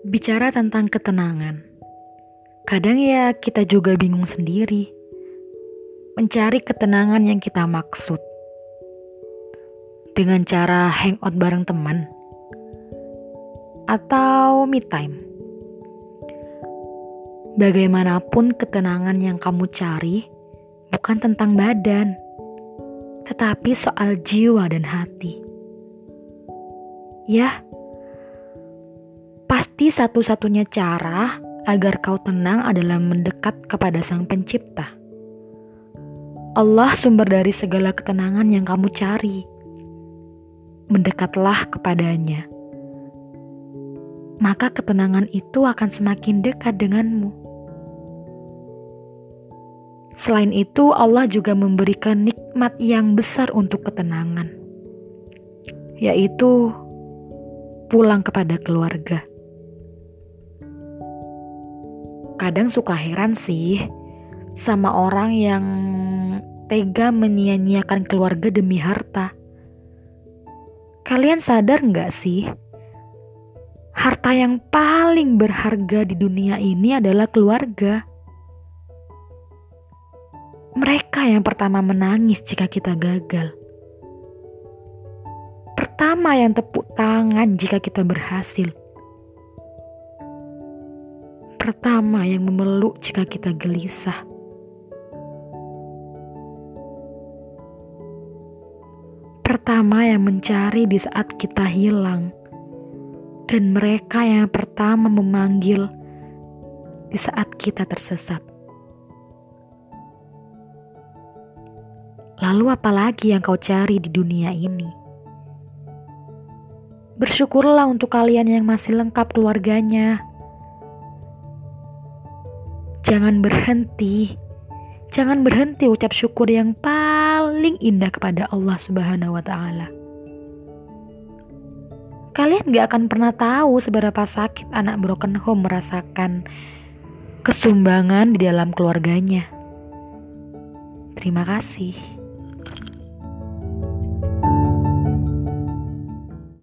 Bicara tentang ketenangan, kadang ya kita juga bingung sendiri mencari ketenangan yang kita maksud dengan cara hangout bareng teman atau me time. Bagaimanapun ketenangan yang kamu cari bukan tentang badan, tetapi soal jiwa dan hati. Ya, pasti satu-satunya cara agar kau tenang adalah mendekat kepada Sang Pencipta. Allah sumber dari segala ketenangan yang kamu cari. Mendekatlah kepadanya. Maka ketenangan itu akan semakin dekat denganmu. Selain itu, Allah juga memberikan nikmat yang besar untuk ketenangan, yaitu pulang kepada keluarga. Kadang suka heran sih sama orang yang tega menyia-nyiakan keluarga demi harta. Kalian sadar nggak sih? Harta yang paling berharga di dunia ini adalah keluarga. Mereka yang pertama menangis jika kita gagal. Pertama yang tepuk tangan jika kita berhasil. Pertama yang memeluk jika kita gelisah. pertama yang mencari di saat kita hilang, dan mereka yang pertama memanggil di saat kita tersesat. Lalu, apalagi yang kau cari di dunia ini? Bersyukurlah untuk kalian yang masih lengkap keluarganya. Jangan berhenti Jangan berhenti ucap syukur yang paling indah kepada Allah Subhanahu wa Ta'ala. Kalian gak akan pernah tahu seberapa sakit anak broken home merasakan kesumbangan di dalam keluarganya. Terima kasih.